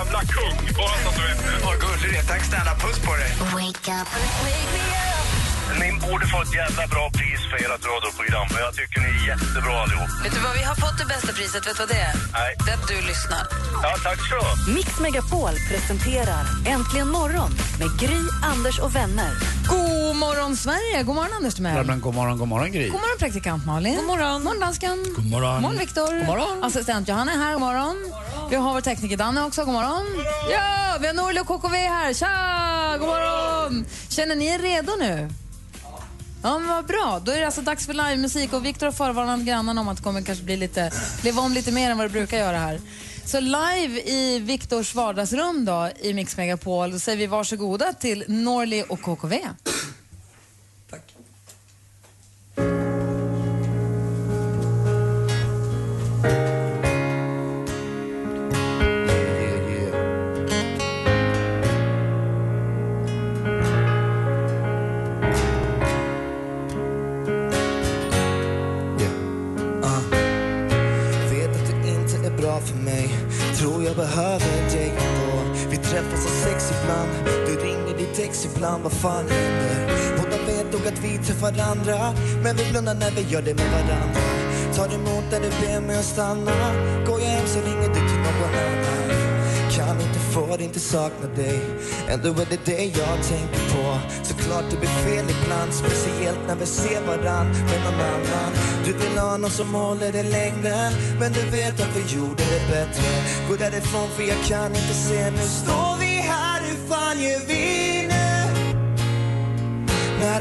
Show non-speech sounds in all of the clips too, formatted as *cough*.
jävla kung! Bara så att du vet det. Vad gullig du är. Tack snälla. Puss på dig. Ni borde få ett jävla bra för ert radioprogram. För jag tycker ni är jättebra allihop. Vet du vad, vi har fått det bästa priset. Vet du vad det är? Nej. Det är att du lyssnar. Ja, tack så du. Mix Megapol presenterar Äntligen morgon med Gry, Anders och vänner. God morgon, Sverige! God morgon, Anders Timell. Men god morgon, god morgon Gry. God morgon, praktikant Malin. God morgon. morgon, dansken. God morgon. God morgon, Viktor. God morgon. Assistent Johanna är här. God morgon. Vi har vår tekniker Danne också. God morgon. Ja, vi har Norli och KKV här. Tja! God morgon. Känner ni er redo nu? Ja, men vad bra. Då är det alltså dags för livemusik och Viktor har förvarnat grannarna om att det kommer kanske bli lite, leva om lite mer än vad det brukar göra här. Så live i Viktors vardagsrum då, i Mix Megapol, då säger vi varsågoda till Norli och KKV. Bra för mig. Tror jag behöver dig ändå. Vi träffas av sex ibland. Du ringer ditt ex ibland, vad fan händer? Båda vet nog att vi träffar andra. Men vi blundar när vi gör det med varandra. Tar emot när du ber mig att stanna. Får inte sakna dig. Ändå är det det jag tänker på. Såklart det blir fel ibland Speciellt när vi ser varann med någon annan. Du vill ha någon som håller dig längre Men du vet att vi gjorde det bättre. Gå därifrån för jag kan inte se. Nu står vi här, hur fan gör vi nu? När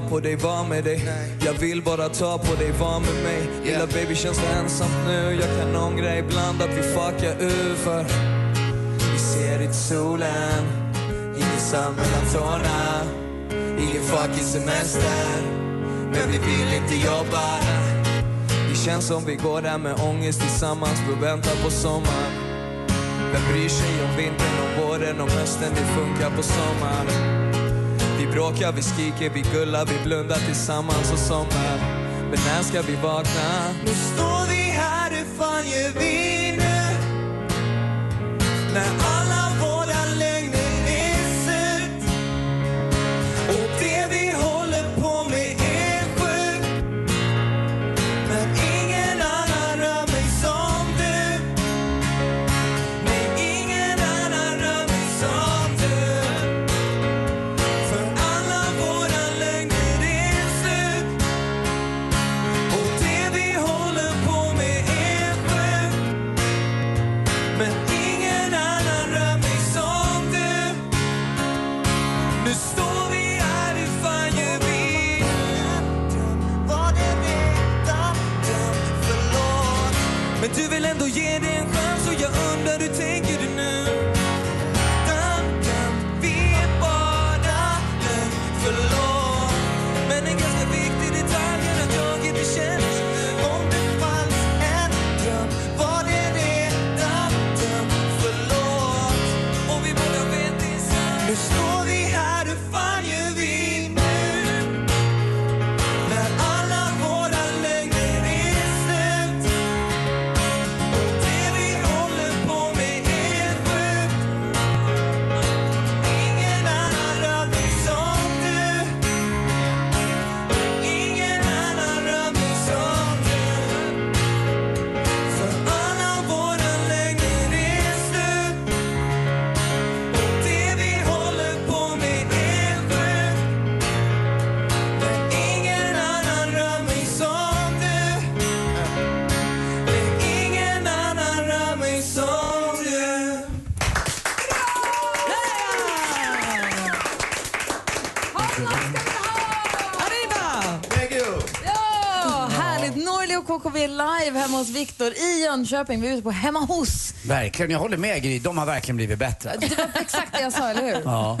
ta på dig, var med dig. Jag vill bara ta på dig, var med mig. Lilla baby känns det ensamt nu? Jag kan ångra ibland att vi fuckar ur för Vi ser inte solen Ingen sand mellan tårna. Ingen fucking semester. Men vi vill inte jobba. Det känns som vi går där med ångest tillsammans. Vi väntar på sommaren Vem bryr sig om vintern, om våren, om hösten? Det funkar på sommaren bråkar, vi skriker, vi gullar, vi blundar tillsammans och somnar. Men när ska vi vakna? Nu står vi här, hur fan gör vi nu? När live hemma hos Viktor i Jönköping. Vi är ute på hemma hos. Verkligen, jag håller med Gry. De har verkligen blivit bättre. Det var exakt det jag sa, eller hur? Ja.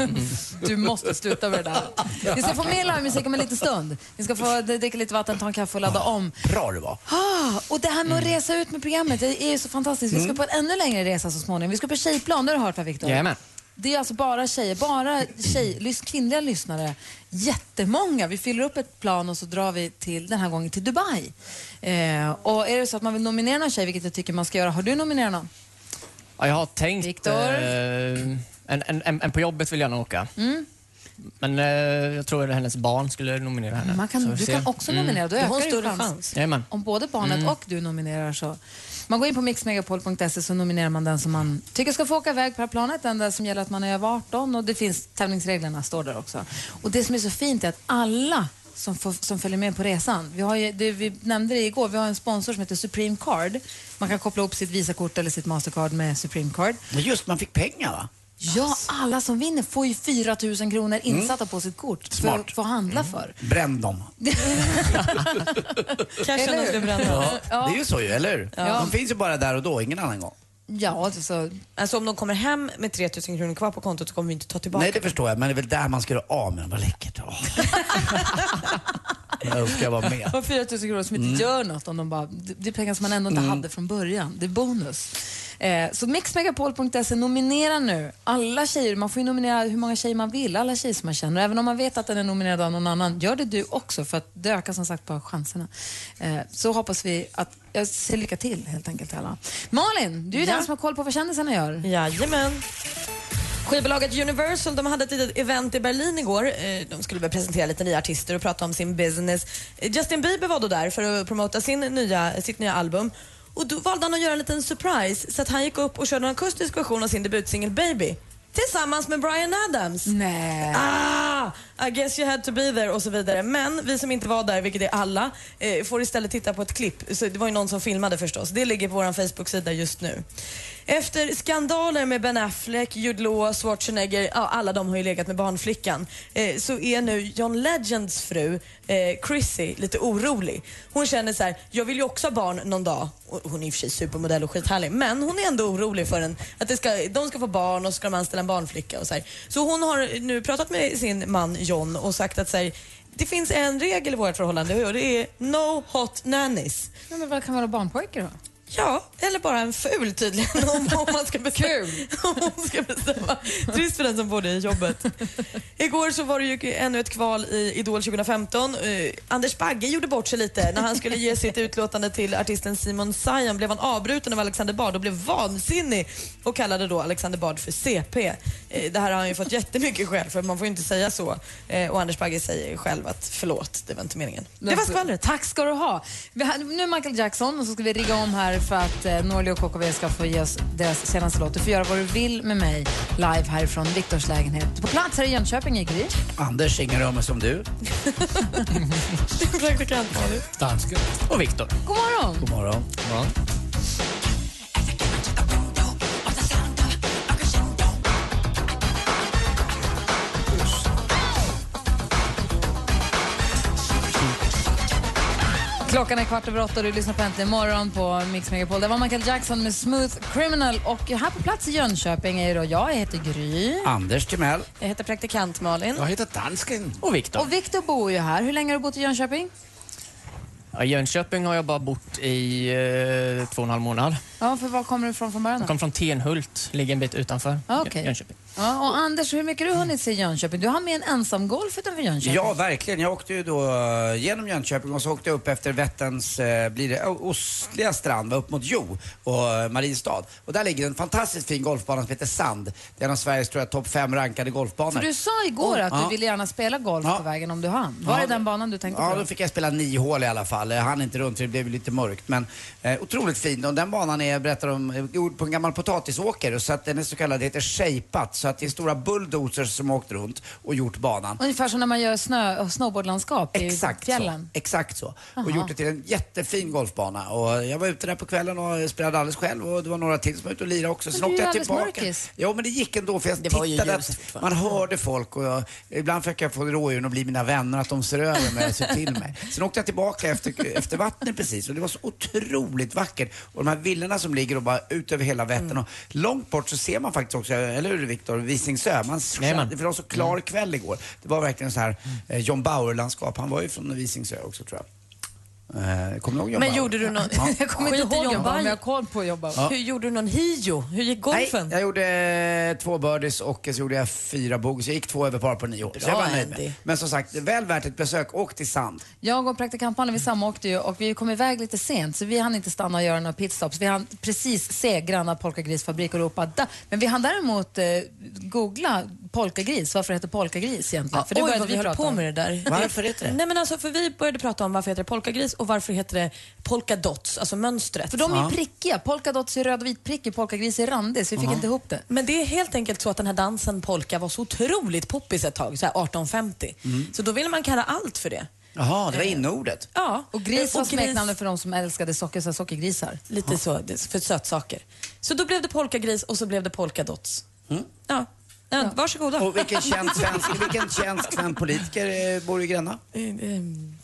Du måste sluta med det där. Vi ska få mer livemusik om en liten stund. Vi ska få dricka lite vatten, ta en kaffe och ladda om. Bra det var. Ah, och det här med att resa ut med programmet, det är ju så fantastiskt. Vi ska på en ännu längre resa så småningom. Vi ska på tjejplan, det har du hört va Viktor? Jajamän. Det är alltså bara tjejer, bara tjej, lys, kvinnliga lyssnare. Jättemånga. Vi fyller upp ett plan och så drar vi till, den här gången till Dubai. Eh, och är det så att man vill nominera någon tjej, vilket jag tycker man ska göra, har du nominerat någon? Ja, jag har tänkt... Viktor? Eh, en, en, en, en på jobbet vill gärna åka. Mm. Men eh, jag tror att hennes barn skulle nominera henne. Man kan, du kan också Mm. nominera, då Då har hon ökar större chans. chans. Om både barnet Mm. och du nominerar så. Man går in på mixmegapol.se så nominerar man den som man tycker ska få åka iväg på det här planet, den där som gäller att man är över 18 och det finns tävlingsreglerna står där också. Och det som är så fint är att alla som, får, som följer med på resan, vi, har ju, det, vi nämnde det igår, vi har en sponsor som heter Supreme Card. Man kan koppla ihop sitt Visakort eller sitt Mastercard med Supreme Card. Men just man fick pengar va? Ja, alla som vinner får ju 4 000 kronor insatta på sitt kort för Smart. att få handla för. Bränn dem. *laughs* Cashen Eller hur? bränna. Ja. Det är ju så ju, eller hur? Ja. De finns ju bara där och då, ingen annan gång. Ja, alltså, Alltså om de kommer hem med 3000 kronor kvar på kontot så kommer vi inte ta tillbaka Nej, det förstår jag, men det är väl där man ska göra av med dem. Vad läckert. Åh. *laughs* jag önskar jag var med. Och 4 000 kronor som inte Mm. gör något. Om de bara, det det är pengar som man ändå inte hade från början. Det är bonus. Eh, så mixmegapol.se, nominera nu alla tjejer. Man får ju nominera hur många tjejer man vill, alla tjejer som man känner. Även om man vet att den är nominerad av någon annan, gör det du också för att det ökar som sagt bara chanserna. Eh, så hoppas vi att, jag säger lycka till helt enkelt till alla. Malin, du är Ja. den som har koll på vad kändisarna gör. Jajamän. Skivbolaget Universal de hade ett litet event i Berlin igår. Eh, De skulle väl presentera lite nya artister och prata om sin business. Eh, Justin Bieber var då där för att promota sin nya, sitt nya album. Och då valde han att göra en liten surprise så att han gick upp och körde en akustisk version av sin debutsingel Baby. Tillsammans med Bryan Adams. Nej. Ah, i guess you had to be there och så vidare. Men vi som inte var där, vilket är alla, eh, får istället titta på ett klipp. Så det var ju någon som filmade förstås. Det ligger på vår Facebook-sida just nu. Efter skandaler med Ben Affleck, Jude Law, Schwarzenegger, ja, alla de har ju legat med barnflickan, eh, så är nu John Legends fru, eh, Chrissy, lite orolig. Hon känner så här: jag vill ju också ha barn någon dag. Och hon är i och för sig supermodell och skithärlig, men hon är ändå orolig för en, att det ska, de ska få barn och så ska de anställa en barnflicka och så här. Så hon har nu pratat med sin man John och sagt att så här, det finns en regel i vårt förhållande och det är no hot nannies. Ja, men vad kan vara barnpojke då? Ja, eller bara en ful tydligen *laughs* om, om man ska bestämma. Kul. *laughs* om man ska bestämma. Trist för den som får det i jobbet. Igår så var det ju ännu ett kval i Idol 2015. Eh, Anders Bagge gjorde bort sig lite. När han skulle ge sitt utlåtande till artisten Simon Sayan blev han avbruten av Alexander Bard och blev vansinnig och kallade då Alexander Bard för CP. Eh, det här har han ju fått jättemycket skäl för man får ju inte säga så. Eh, och Anders Bagge säger själv att förlåt, det var inte meningen. Det var skvallret. Tack ska du ha. Vi har, nu är Michael Jackson och så ska vi rigga om här för att eh, Norli och KKV ska få ge oss deras senaste låt. Du får göra vad du vill med mig live härifrån Viktors lägenhet. På plats här i Jönköping i Gry. Anders, ingen rör mig som du. Praktikant Malin. Dansken. Och Viktor. God morgon! God morgon. Klockan är kvart över åtta och du lyssnar på Äntligen morgon på Mix Megapol. Det var Michael Jackson med Smooth Criminal och här på plats i Jönköping är då jag, jag heter Gry. Anders Timell. Jag heter praktikant Malin. Jag heter Dansken. Och Viktor. Och Viktor bor ju här. Hur länge har du bott i Jönköping? Ja, I Jönköping har jag bara bott i eh, två och en halv månad. Ja, för var kommer du ifrån från början? Jag då? kom från Tenhult, ligger en bit utanför Ah, okej. Jönköping. Ja, och Anders, hur mycket har du hunnit se i Jönköping? Du har med en ensam golf utanför Jönköping. Ja, verkligen. Jag åkte ju då eh, genom Jönköping och så åkte jag upp efter Vätterns, eh, blir det, o- ostliga strand, upp mot Jo och eh, Mariestad. Och där ligger en fantastiskt fin golfbana som heter Sand. Det är en av Sveriges, tror jag, topp fem rankade golfbanor. För du sa igår att du Ja. ville gärna spela golf på vägen om du hann. Var Ja, är den banan du tänkte Ja, på? då fick jag spela nio hål i alla fall. Jag hann inte runt för det blev lite mörkt. Men eh, otroligt fin. Och den banan är, berättar eh, gjord på en gammal potatisåker. Så att den är så kallad, heter shapat. Så att det är stora bulldozers som åkt runt och gjort banan. Ungefär som när man gör snö och snowboardlandskap i Exakt fjällen. så. Exakt så. Aha. Och gjort det till en jättefin golfbana. Och jag var ute där på kvällen och spelade alldeles själv och det var några till som var ute och lirade också. Men Sen är åkte jag tillbaka. mörkis. Ja men det gick ändå för jag Det var ju tittade att man hörde folk och jag, ibland försöker jag få rådjuren att bli mina vänner, att de ser över mig och ser till mig. Sen åkte jag tillbaka efter, efter vattnet precis och det var så otroligt vackert. Och de här villorna som ligger och bara ut över hela Vättern och långt bort så ser man faktiskt också, eller hur Viktor, Visingsö. Man, Jajamän. för det var så klar kväll igår. Det var verkligen så här eh, John Bauer-landskap. Han var ju från Visingsö också tror jag. Eh, kommer du ihåg John Men Bauer? gjorde du någon... Ja. *laughs* Jag kommer inte ihåg John jobba, men Bauer. jag har koll på jobba. Ja. Hur gjorde du någon hio? Hur gick golfen? Nej, jag gjorde eh, två birdies och så gjorde jag fyra bogeys. Jag gick två över par på nio hål. Så jag var nöjd med. Men som sagt, väl värt ett besök. Åk till Sand. Jag och praktikantmannen vi samåkte ju och vi kom iväg lite sent så vi hann inte stanna och göra några pitstops. Vi hann precis se Granna polkagrisfabrik och ropa da. Men vi hann däremot eh, googla polkagris, varför heter polkagris egentligen. för det Oj, vad vi höll på om. med det där. Varför heter det? Nej men alltså, för vi började prata om varför heter det polkagris och varför heter det polka dots, alltså mönstret. För de är ju prickiga. Polkadots är röd och vit prickig, polkagris är randig så vi fick inte ihop det. Men det är helt enkelt så att den här dansen polka var så otroligt poppis ett tag, så här 1850. Så då ville man kalla allt för det. Jaha, det var inneordet. Ja. Och gris var smeknamnet för de som älskade socker, så sockergrisar. Lite så, för sötsaker. Så då blev det polkagris och så blev det polkadots. Ja. Ja, Varsågoda. Och vilken känd svensk, vilken känd svensk politiker eh, bor i Gränna? Ehm,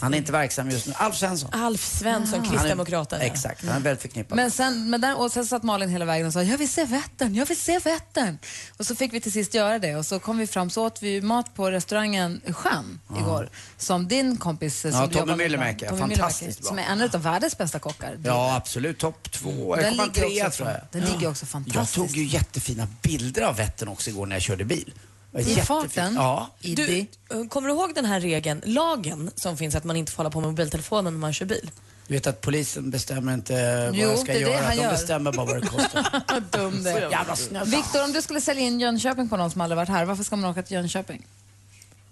Han är inte verksam just nu. Alf Svensson. Alf Svensson, Han är- Kristdemokraterna. Exakt, han är väldigt förknippad. Men sen, men där, och sen satt Malin hela vägen och sa jag vill se Vättern, jag vill se Vättern. Och så fick vi till sist göra det och så kom vi fram så åt vi mat på restaurangen Stjärn igår. Som din kompis eh, som Ja, du Tommy Myllymäki, fantastiskt bra. Som är en av världens bästa kockar. Ja, absolut. Topp två. Den ligger trea också tror jag. den ligger också fantastiskt. Jag tog ju jättefina bilder av Vättern också igår när jag körde bil. Det I jättefint. farten? Ja. Du, eh, kommer du ihåg den här regeln, lagen som finns att man inte får hålla på med mobiltelefonen när man kör bil? Du vet att polisen bestämmer inte vad Jo, jag ska det det göra. han De gör. bestämmer bara vad det kostar. *laughs* Dum det. Viktor, om du skulle sälja in Jönköping på någon som aldrig varit här, varför ska man åka till Jönköping?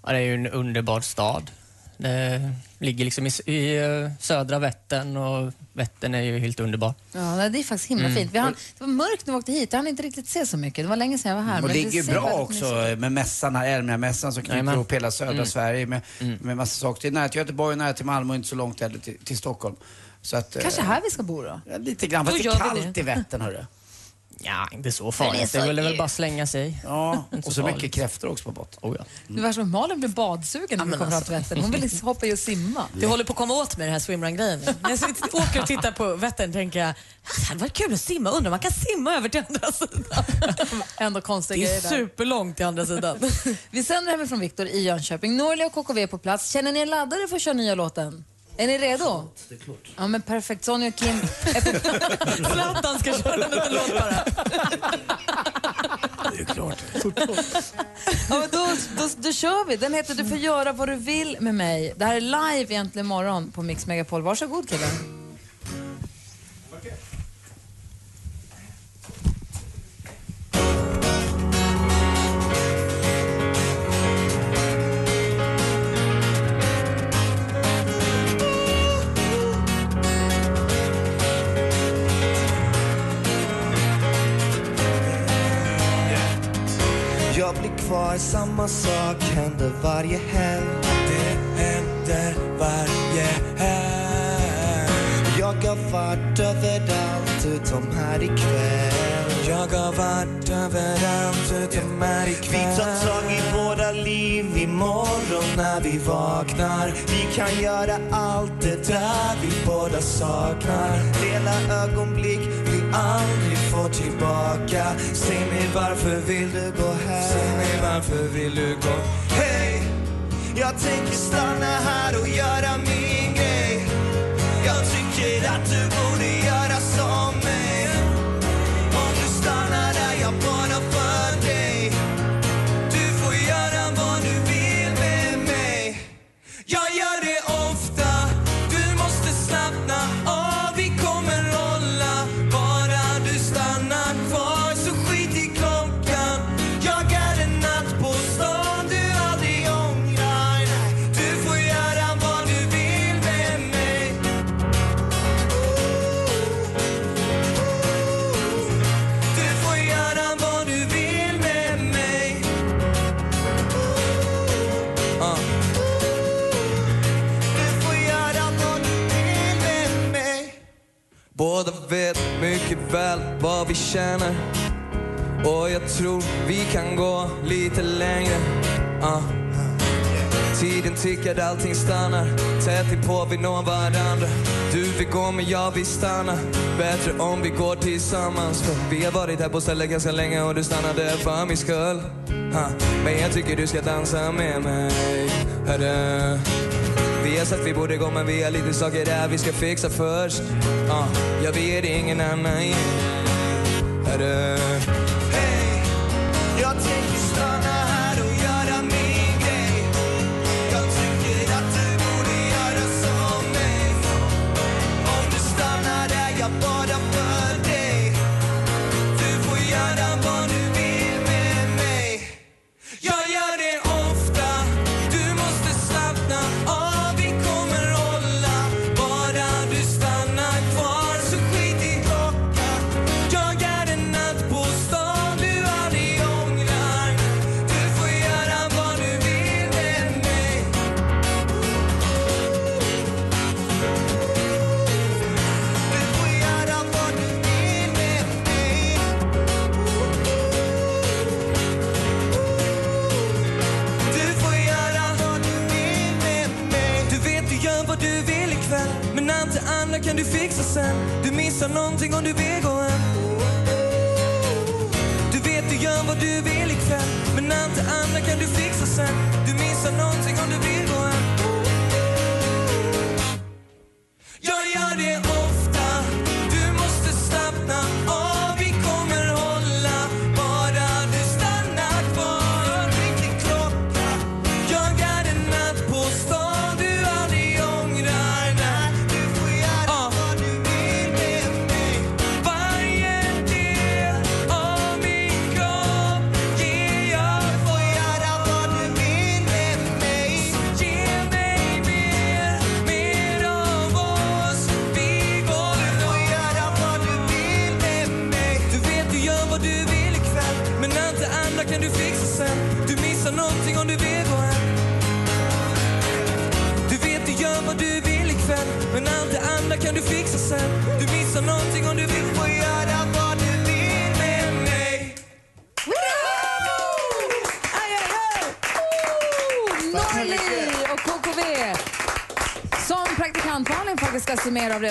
Ja, det är ju en underbar stad. Det ligger liksom i, i eh, södra Vättern och Vättern är ju helt underbar. Ja, det är faktiskt himla Mm. fint. Vi hann, det var mörkt när vi åkte hit, jag hann inte riktigt se så mycket. Det var länge sedan jag var här. Och men det ligger ju bra också med mässan här, Elmia-mässan som knyter Jajamän. ihop hela södra Mm. Sverige med, med massa saker. Det är nära till Göteborg, nära till Malmö och inte så långt heller till, till Stockholm. Så att, Kanske eh, här vi ska bo då? ja, Lite grann, fast Då det är gör vi kallt det. i Vättern hörru. Ja, inte så farligt. det Det är så väl bara slänga sig. Ja, och så farligt. mycket kräftor också på botten. Oh, ja. Det var som att Malin blev badsugen när vi men kom fram alltså. till Vättern. Hon ville hoppa i och simma. Du håller på att komma åt med den här swimrun-grejen. När *laughs* jag åker och tittar på Vättern tänker jag, det hade varit kul att simma. Undrar om man kan simma över till andra sidan. *laughs* Ändå konstiga Det är grejer superlångt till andra sidan. *laughs* Vi sänder hemifrån Viktor i Jönköping. Norli och KKV är på plats. Känner ni er laddade för att köra nya låten? Är ni redo? Det är klart. Ja men perfekt. Sonja och Kim är på *laughs* Zlatan ska köra en liten låt bara. Det är klart. Ja, men då, då, då kör vi. Den heter Du får göra vad du vill med mig. Det här är live egentligen imorgon på Mix Megapol. Varsågod killen. Samma sak händer varje helg. Det händer varje helg. Jag har varit överallt utom här ikväll. Jag har varit överallt utom här ikväll. Vi tar tag i våra liv imorgon när vi vaknar. Vi kan göra allt det där vi båda saknar. Dela ögonblick vi aldrig får tillbaka Säg mig varför vill du gå här? Säg mig varför vill du gå? Hej! Jag tänker stanna här och göra min grej Jag tycker att du borde väl vad vi känner och jag tror vi kan gå lite längre. Uh. Tiden tickar, allting stannar. Tätt inpå vi når varandra. Du vill gå men jag vill stanna. Bättre om vi går tillsammans. För vi har varit här på stället ganska länge och du stannade för min skull. Uh. Men jag tycker du ska dansa med mig. Hörru. Vi har vi borde gå men vi har lite saker där vi ska fixa först. Uh, Jag vet ingen annan ger kan du fixa sen. Du missar någonting om du vill gå hem. Du vet du gör vad du vill ikväll. Men allt det andra kan du fixa sen. Du missar någonting om du vill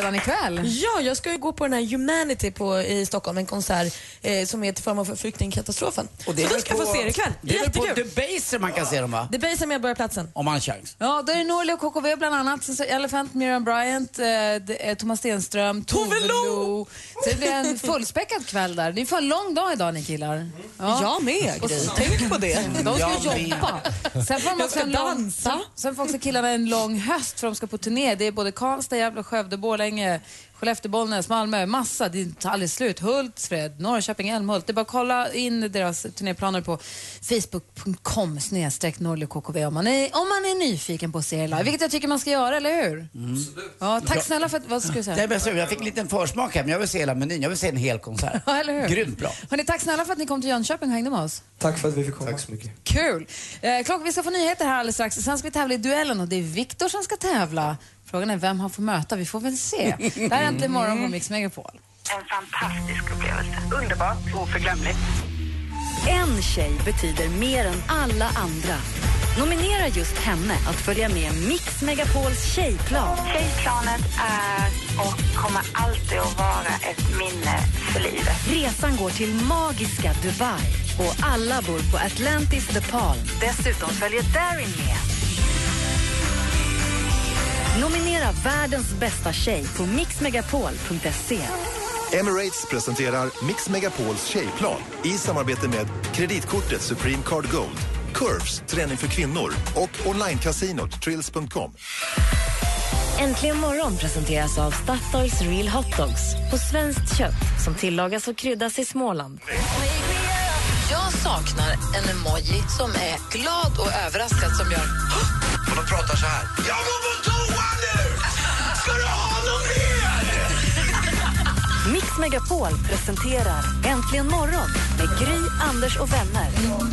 redan ikväll. Ja, jag ska ju gå på den här Humanity på, i Stockholm, en konsert eh, som är till förmån för flyktingkatastrofen. Och det är så väl ska jag få på- se det ikväll. Det är väl på. Debaser man kan se dem va? Debaser Medborgarplatsen. Om man har chans. Ja, då är det Norli och KKV bland annat. Sen så Elephant, Miriam Bryant, eh, det är Thomas Stenström, Tove Lo. Det blir en fullspäckad kväll där. Det är för en lång dag idag ni killar. Jag med, Och Tänk på det. De ska Jag med. jobba. Sen får de också lång, dansa. Sen får också killarna en lång höst för de ska på turné. Det är både Karlstad, Gävle, Skövde, Borlänge, Skellefteå, Bollnäs, Malmö. Massa. Det tar aldrig slut. Hultsfred, Norrköping, Älmhult. Det är bara att kolla in deras turnéplaner på facebook.com snedstreck om man, är, om man är nyfiken på att se live. Vilket jag tycker man ska göra, eller hur? Ja, tack snälla för att... Vad ska du säga? Men så, jag fick en liten försmak här, men jag vill se hela menyn. Jag vill se en hel konsert. *laughs* Ja, eller hur? Grymt bra. Hörrni, tack snälla för att ni kom till Jönköping och hängde med oss. Tack för att vi fick komma. Tack så mycket. Kul! Eh, klockan, vi ska få nyheter här alldeles strax. Sen ska vi tävla i duellen och det är Viktor som ska tävla. Frågan är vem han får möta. Vi får väl se. Det här är Äntligen morgon på Mix Megapol. En fantastisk upplevelse. Underbart, oförglömligt. En tjej betyder mer än alla andra. Nominera just henne att följa med Mix Megapols tjejplan. Tjejplanet är och kommer alltid att vara ett minne för livet. Resan går till magiska Dubai och alla bor på Atlantis The Palm. Dessutom följer Darin med. Nominera världens bästa tjej på mixmegapol.se. Emirates presenterar Mix Megapols tjejplan i samarbete med kreditkortet Supreme Card Gold, Curves, träning för kvinnor och onlinekasinot Trills.com. Äntligen morgon presenteras av Statoils Real Hot Dogs på svenskt kött som tillagas och kryddas i Småland. Jag saknar en emoji som är glad och överraskad som gör... Och de pratar så här. Jag går på toa nu! Ska du ha något mer? Mix Megapol presenterar Äntligen morgon med Gry, Anders och vänner.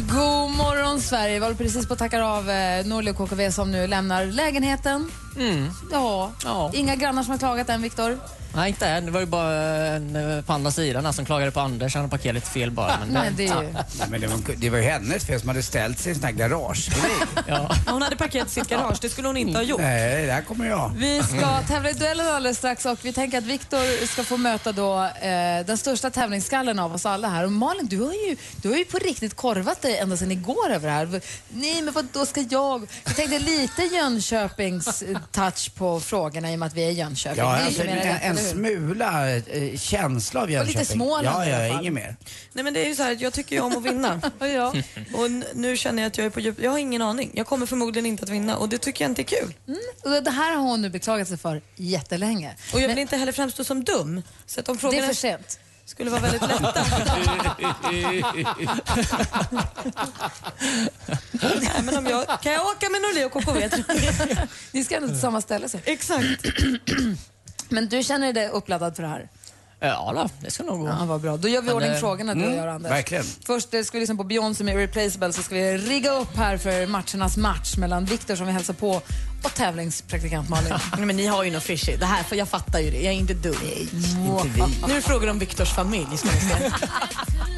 God morgon, Sverige. Vi håller precis på att tacka av eh, Norli och KKV som nu lämnar lägenheten. Mm. Ja. Inga grannar som har klagat än, Viktor. Nej, inte än. Det var ju bara en eh, på andra sidan här som klagade på Anders. Han hade parkerat lite fel bara. Men Nej, det är ju... Nej, men det, var, det var ju hennes fel som hade ställt sig i en sån här garage. *laughs* ja. Hon hade parkerat sitt garage, det skulle hon inte ha gjort. Nej, där kommer jag. Vi ska tävla i duellen alldeles strax och vi tänker att Viktor ska få möta då eh, den största tävlingsskallen av oss alla här. Och Malin, du har ju, du har ju på riktigt korvat dig ända sedan igår över det här. Nej, men vad då ska jag? Jag tänkte lite Jönköpings eh, touch på frågorna i och med att vi är i Jönköping. Ja, alltså, en, en smula eh, känsla av Jönköping. lite Småland Ja, i alla ja, fall. inget mer. Nej men det är ju så här, jag tycker ju om att vinna. *laughs* ja. Och n- nu känner jag att jag är på djup. Jag har ingen aning. Jag kommer förmodligen inte att vinna och det tycker jag inte är kul. Mm. Och det här har hon nu beklagat sig för jättelänge. Och jag vill inte heller framstå som dum. Så att om Det frågorna är för sent. Skulle vara väldigt lätta. Nej, men om jag, kan jag åka med Norli och KKV? Ni ska ändå till samma ställe så. Exakt. *clears throat* Men du känner dig uppladdad för det här? Ja, då, det ska nog gå. Ja, vad bra. Då gör vi Men, ordning eh, frågorna du och mm, jag, Anders. verkligen. Först eh, ska vi lyssna på Beyoncé med Irreplaceable så ska vi rigga upp här för matchernas match mellan Viktor som vi hälsar på och tävlingspraktikant Malin. *laughs* Nej, men ni har ju något fishy. Det här, för jag fattar ju det. Jag är inte dum. inte vi. Nu är det frågor om Viktors familj. Ska se. *laughs*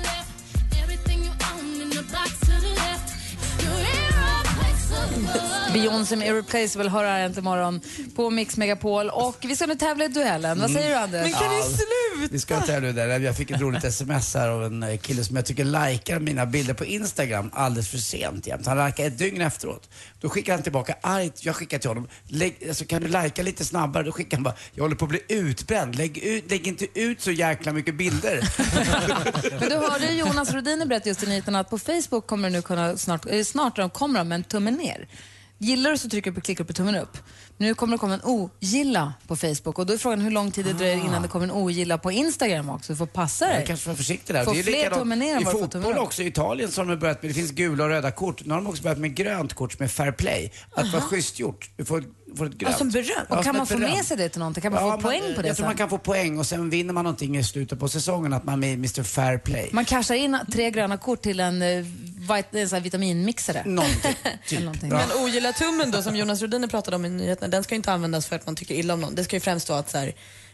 Beyoncé med Irreplaceable hör här äntligen morgon på Mix Megapol. Och vi ska nu tävla i duellen. Vad säger du Anders? Men kan ni sluta? Vi ska tävla det. Jag fick ett roligt sms här av en eh, kille som jag tycker likar mina bilder på Instagram alldeles för sent jämt. Han likar ett dygn efteråt. Då skickar han tillbaka argt, jag skickar till honom, lägg, alltså, kan du lajka lite snabbare? Då skickar han bara, jag håller på att bli utbränd. Lägg, ut, lägg inte ut så jäkla mycket bilder. *laughs* Men du hörde ju Jonas Rodiner berätta just i nyheterna att på Facebook kommer du nu kunna snart, eh, snart de kommer de med en tumme ner. Gillar du så trycker du på klickar på tummen upp. Nu kommer det komma en ogilla på Facebook och då är frågan hur lång tid det dröjer innan det kommer en ogilla på Instagram också. Du får passa dig. Jag kanske vara försiktig där. Få Det är fler tummen ner än I vad du får tummen fotboll upp. också, i Italien så har de börjat med, det finns gula och röda kort. Nu har de också börjat med grönt kort som är fair play. Att vara schysst gjort. Du får, får ett grönt. som beröm? Ja, Och kan som man ett få beröm. med sig det till någonting? Kan man få man- poäng på det Jag tror sen? man kan få poäng och sen vinner man någonting i slutet på säsongen att man är Mr Fair Play. Man cashar in tre gröna kort till en, eh, vit- en sån här vitaminmixare. Någonting. *laughs* Någonting. Men ogilla tummen då som Jonas Rhodiner pratade om i nyheterna, den ska ju inte användas för att man tycker illa om någon. Det ska ju främst vara att så här,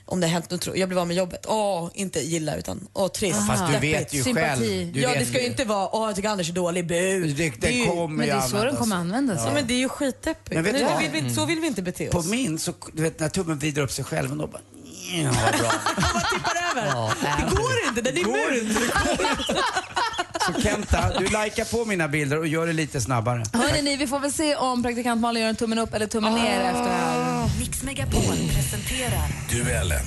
om det har hänt något, tro- jag blev av med jobbet. Åh, inte gilla utan åh, trist. Ja, fast du deppigt. vet ju själv, du ja, vet det ska ju ju. inte vara, åh, jag tycker Anders är dålig, bu. Det- är ju- kommer Men det är så den kommer användas. Ja, men det är ju skitdeppigt. Men vet du Nej, vad? vill vi, inte- så vill vi inte bete På oss. min så, du vet när tummen vrider upp sig själv och då bara, ja vad bra. Vad tippar över? det går inte, den är mur. Så Kenta, du likar på mina bilder och gör det lite snabbare. Hörrni, ni, vi får väl se om praktikant Malin gör en tummen upp eller tummen ner efter det här. Mix Megapol presenterar Duellen.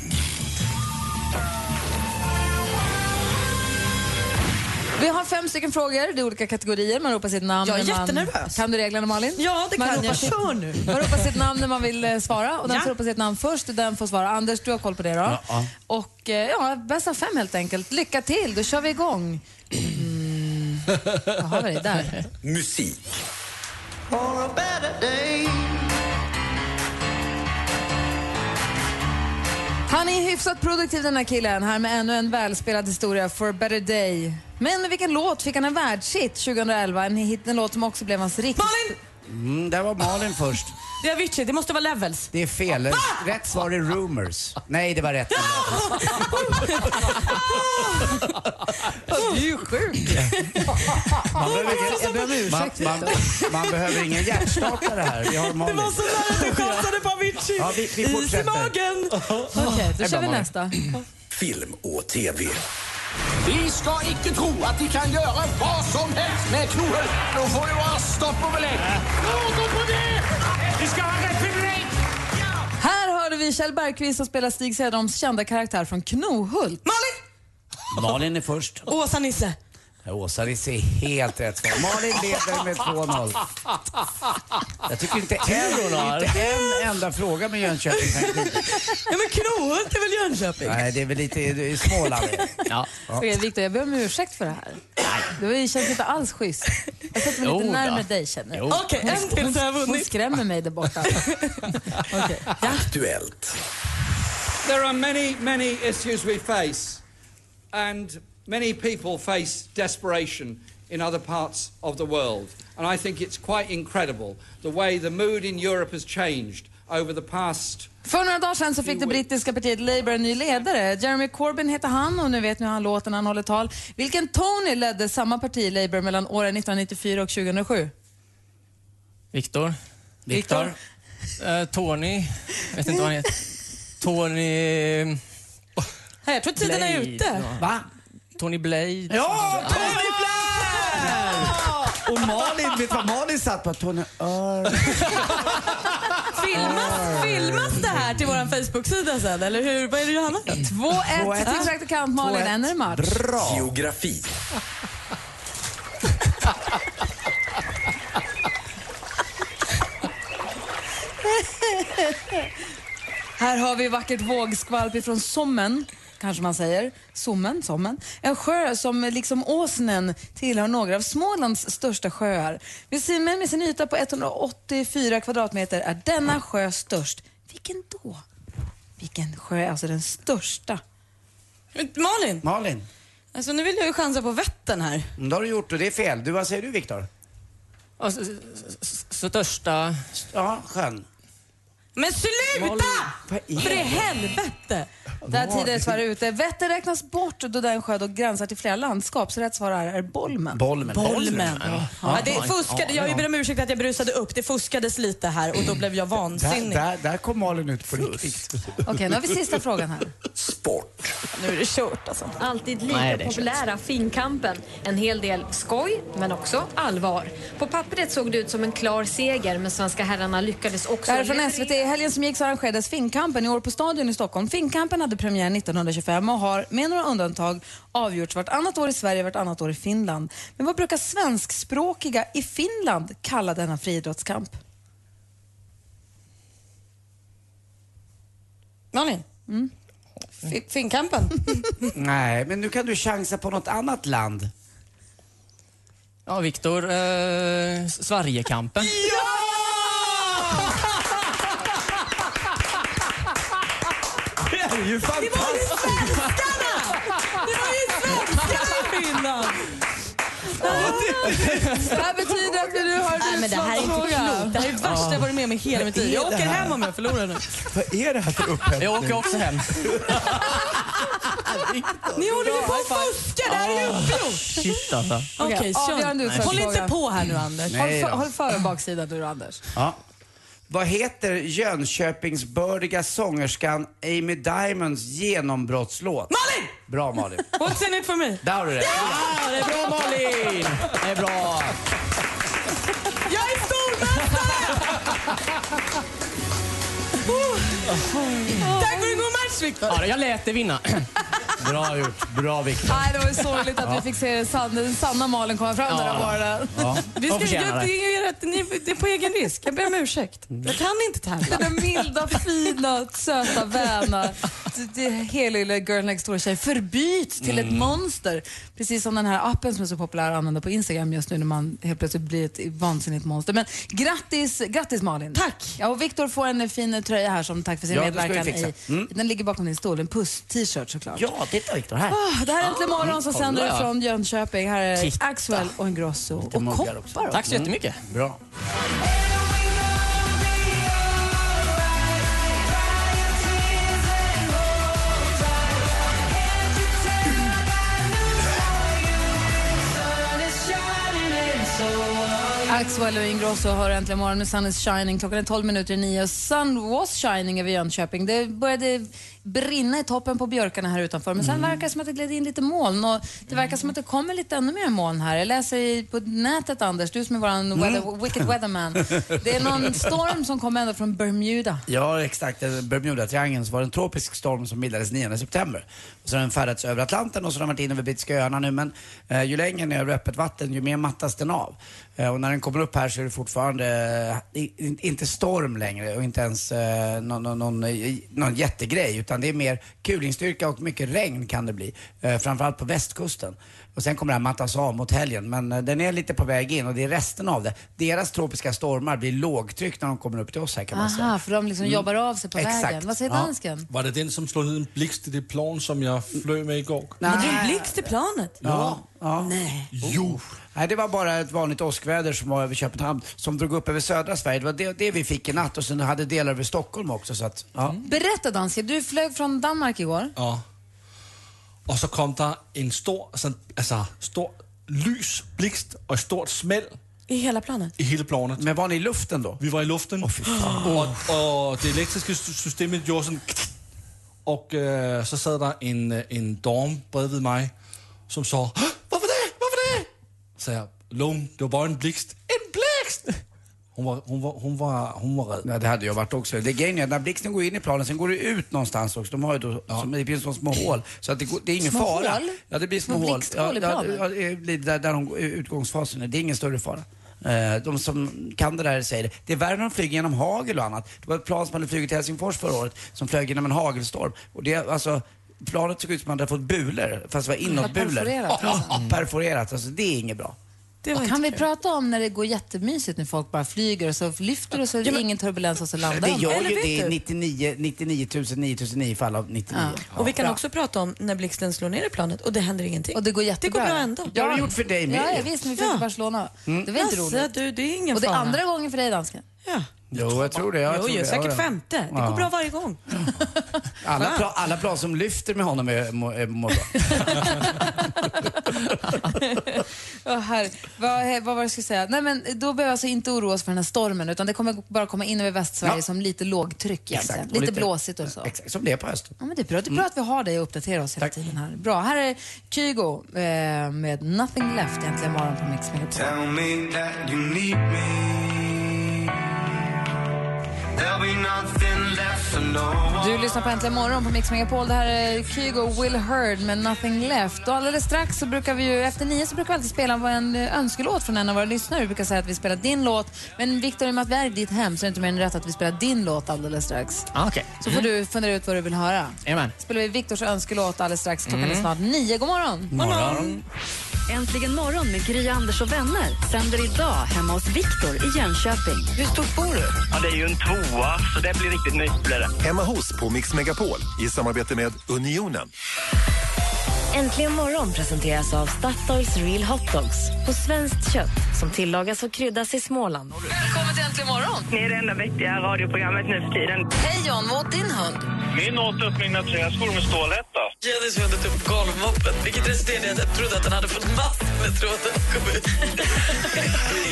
Vi har fem stycken frågor. Det är olika kategorier. Man ropar sitt namn. Jag är när man... jättenervös. Kan du reglerna Malin? Ja, det man kan ropar jag. Sitt... Kör nu. Man ropar sitt namn när man vill eh, svara och den Ja. får ropa sitt namn först och den får svara. Anders, du har koll på det då? Ja, ja. Och eh, ja, bäst av fem helt enkelt. Lycka till, då kör vi igång. Mm. Vad har vi där? Musik. Han är hyfsat produktiv den här killen. Här med ännu en välspelad historia, For a better day. Men med vilken låt fick han en världshit 2011? En, hit, en låt som också blev hans riktigt... Malin! Mm, där var Malin först. Det är Avicii, det måste vara Levels. Det är fel. Rätt svar är Rumors. Nej, det var rätt. Du är ju sjuk. Man behöver, Jag ber om ingen, man, ursäkt. man, man behöver ingen hjärtstartare här. Vi har Malin. Det var så nära att du chansade på Avicii. Ja, vi- vi Is i fortsätter. magen. Okej, då är kör vi nästa. Film och TV. Vi ska icke tro att vi kan göra vad som helst med Knohult. Då får det vara stopp och belägg. Något på det! Vi ska ha republik! Här hörde vi Kjell Bergqvist som spelar Stig Sedholms kända karaktär från Knohult. Malin! Malin är först. Åsa-Nisse. Åsa Nisse är helt rätt svar. Malin leder med 2-0. Jag tycker inte en, inte en enda fråga med Jönköping kan. Ja, men Knohult är väl Jönköping? Nej, det är väl lite i Småland. Ja. Okej, Victor, jag ber om ursäkt för det här. Det känns inte alls schysst. Jag sätter mig Jo lite närmare dig känner jag. Okej, en till så har jag Hon vunnit. skrämmer mig där borta. *laughs* Okej. Aktuellt. There are many, many issues we face, and many people face desperation in other parts of the world. And I think it's quite incredible the way the mood in Europe has changed För några dagar sedan så fick det brittiska partiet Labour en ny ledare. Jeremy Corbyn heter han och nu vet ni hur han låter när han håller tal. Vilken Tony ledde samma parti, Labour, mellan åren 1994 och 2007? Viktor. Viktor. Eh, Tony. vet inte vad han heter. Tony... *laughs* Här, jag tror tiden är Blade. ute. Va? Tony Blade. Ja, Tony Blair! Och Malin, vet du vad Malin satt på? Tony Ör. *laughs* Filmas, filmas det här till vår Facebook-sida sen, eller hur? Vad är det Johanna? 2-1 till praktikant Malin, en är match. Bra. Geografi. Här har vi vackert vågskvalp ifrån Sommen, kanske man säger. Sommen, Sommen. En sjö som liksom Åsnen tillhör några av Smålands största sjöar. Vid Simmen med sin yta på 184 kvadratmeter är denna sjö störst. Vilken då? Vilken sjö är alltså den största? Malin, Malin, alltså nu vill jag ju chansa på Vättern här. mm, det har du gjort och det är fel. Du, vad säger du Viktor? Största... Ja, sjön. Men sluta! För i helvete! Där tidigare svar är ute. Vättern räknas bort då den sjö då gränsar till flera landskap, så rätt svar är, är Bolmen. Bolmen. Bolmen. Ja. Ja, det fuskade, ja, jag ja. ber om ursäkt att jag brusade upp. Det fuskades lite här och då blev jag Där, vansinnig. där, där kom Malin ut på riktigt. Okej, nu har vi sista frågan här. Nu är det kört alltså. Alltid lika Nej, populära Finnkampen. En hel del skoj, men också allvar. På pappret såg det ut som en klar seger, men svenska herrarna lyckades också... Det här är från SVT. I helgen som gick så arrangerades Finnkampen i år på Stadion i Stockholm. Finnkampen hade premiär 1925 och har med några undantag avgjorts vartannat år i Sverige och vartannat år i Finland. Men vad brukar svenskspråkiga i Finland kalla denna friidrottskamp? Malin? Mm. Fi- Finnkampen? *laughs* Nej, men nu kan du chansa på något annat land. Ja, Viktor. Eh, Sverigekampen. Det är ju fantastiskt! Det var ju svenskarna i Finland! Det här betyder att vi nu har Nej, men det här är inte klokt. Det här är det värsta jag varit med om i hela mitt liv. Jag åker det hem om jag förlorar nu. Vad är det här för upphämtning? Jag åker också hem. Ni håller ju på att fuska, det här är ju uppgjort. Shit alltså. Okej, kör. avgörande utslagsfråga. Håll inte på här nu Anders. Håll, för, håll före baksidan du Anders. Ja. Vad heter Jönköpingsbördiga sångerskan Amy Diamonds genombrottslåt? Malin! Bra Malin. *laughs* What's in it for me? Där har du det. Ja, det är bra Malin! Det är bra. Jag är stormästare! Tack för en god match Viktor. Ja, jag lät det vinna. *clears throat* Bra gjort. Bra Viktor. Nej, det var ju sorgligt att vi fick se den sanna, Malin komma fram den här morgonen. Ja. Vi ska, jag, det. det, är rätt, ni, det är på egen risk. Jag ber om ursäkt. Jag kan inte tävla. Den milda, fina, söta, väna, lilla girl next door-tjej förbyts till ett monster. Precis som den här appen som är så populär att använda på Instagram just nu när man helt plötsligt blir ett vansinnigt monster. Men grattis, grattis Malin. Tack. Ja, och Viktor får en fin tröja här som tack för sin Ja, det ska vi medverkan. fixa. I, Mm. Den ligger bakom din stol, en puss-t-shirt såklart. Ja, titta Viktor här. Ah, det här är Äntligen morgon som sänder från Jönköping. Här är Titta. Axwell och Ingrosso och också. Tack så jättemycket. Bra. Axwell och Ingrosso hör äntligen morgon med Sun is shining. Klockan är 12 minuter i nio. Sun was shining över Jönköping. Det började brinna i toppen på björkarna här utanför. Men sen verkar det som att det gled in lite moln. Och det verkar som att det kommer lite ännu mer moln här. Jag läser i, på nätet, Anders, du som är vår weather, wicked weatherman. Det är någon *laughs* storm som kommer ända från Bermuda. Ja, exakt. Bermuda-triangeln så var det en tropisk storm som bildades 9 september. Och så har den färdats över Atlanten och så har den varit in över Brittiska öarna nu. Men eh, ju längre är över öppet vatten, ju mer mattas den av. Eh, och när den kommer upp här så är det fortfarande eh, inte storm längre och inte ens eh, någon, någon, någon, någon jättegrej. Utan det är mer kulingstyrka och mycket regn kan det bli. Framförallt på västkusten. Och sen kommer det här mattas av mot helgen. Men den är lite på väg in och det är resten av det. Deras tropiska stormar blir lågtryck när de kommer upp till oss här kan man säga. Aha, för de liksom Mm. jobbar av sig på Exakt. vägen. Vad säger Ja. dansken? Var det den som slog en blixt i det plan som jag flög med igår? Hade du en blixt i planet? Ja. ja. Nej. Jo. Nej, det var bara ett vanligt åskväder som var över Köpenhamn som drog upp över södra Sverige. Det var det, det vi fick i natt och sen hade delar över Stockholm också. Så att, ja. Berätta dansken, du flög från Danmark igår. Ja. Och så kom der en stor, sådan, altså, stor lys blixt og et stort smæld I hela planet? i hele planet. Men var ni i luften då? Vi var i luften. Fan. og, og det elektriske sy- systemet gjorde sådan... Og øh, så sad der en, øh, en dorm bredvid mig, som så... "Hå? Hvorfor det? Hvorfor det? Så jeg, Lone, det var bare en blixt. En blixt! Hun var, hun var, hun var, hun var rädd. Ja, det hade jag varit också. Det grejen är att när blixten går in i planen, sen går det ut någonstans också. De har ju då, som, det finns som små hål. Så att det, går, det är ingen Små fara. hål? Ja, det blir små, Små hål. blixthål i ja, planen? ja, där, där de, utgångsfasen är. Det är ingen större fara. Eh, De som kan det där säger det. Det är värre när de flyger genom hagel och annat. Det var ett plan som hade flugit till Helsingfors förra året som flög genom en hagelstorm. Och det, alltså, planet såg ut som att man hade fått bulor, fast det var inåtbulor. perforerat, Ja, alltså. perforerat. Alltså, det är inget bra. Och kan vi prata om när det går jättemysigt när folk bara flyger och så lyfter och så är det ingen turbulens och så landar Det de? gör Eller ju det i 99, 99 000, 9009 fall av 99. Och vi kan också prata om när blixten slår ner i planet och det händer ingenting. Och det går jättebra. Det går bra ändå. Det har det gjort för dig med. Ja, ja visst, när vi flög till Barcelona. Mm. Det var inte roligt. du, det är ingen Och det är andra gången för dig, dansken. Ja. Jo, jag tror det. Jag Jo, tror jo, det. säkert femte. Det Ja. går bra varje gång. *laughs* Alla, plan, alla plan som lyfter med honom är, må, är, mår bra. *laughs* Här. Vad, vad var det jag skulle säga? Nej, men då behöver vi alltså inte oroa oss för den här stormen utan det kommer bara komma in över Västsverige Ja. som lite lågtryck egentligen. Exakt. Och Lite, lite- blåsigt och så. Exakt, som det är på hösten. Ja, men det är bra, det är bra att vi har dig och uppdaterar oss hela tiden här. Bra, här är Kygo eh, med Nothing Left egentligen morgon på Mix Megapol. Tell me that you need me. Du lyssnar på Äntligen morgon på Mix Megapol. Det här är Kygo Will Heard med Nothing Left. Och alldeles strax så brukar vi ju, efter nio så brukar vi alltid spela en eh, önskelåt från en av våra lyssnare. Vi brukar säga att vi spelar din låt. Men Victor, i och med att vi är i ditt hem så är det inte mer än rätt att vi spelar din låt alldeles strax. Ah, Okej. Så får du fundera ut vad du vill höra. Jajamän. spelar vi Viktors önskelåt alldeles strax. Klockan är Mm. snart nio. God morgon! Morgon. Äntligen morgon med Gry, Anders och vänner sänder idag hemma hos Viktor i Jönköping. Hur stort bor du? Ja, det är ju en tvåa, så det blir riktigt det. Hemma hos på Mix Megapol i samarbete med Unionen. Äntligen morgon presenteras av Statoils Real Hot Dogs på svenskt kött som tillagas och kryddas i Småland. Välkommen till Äntligen morgon! Ni är det enda vettiga radioprogrammet nu för tiden. Hej John, vad åt din hund? Min åt upp mina träskor med stålhätta. Jennys hund åt upp golvmoppen, vilket resulterade i att jag trodde att den hade fått mask med tråden kom ut.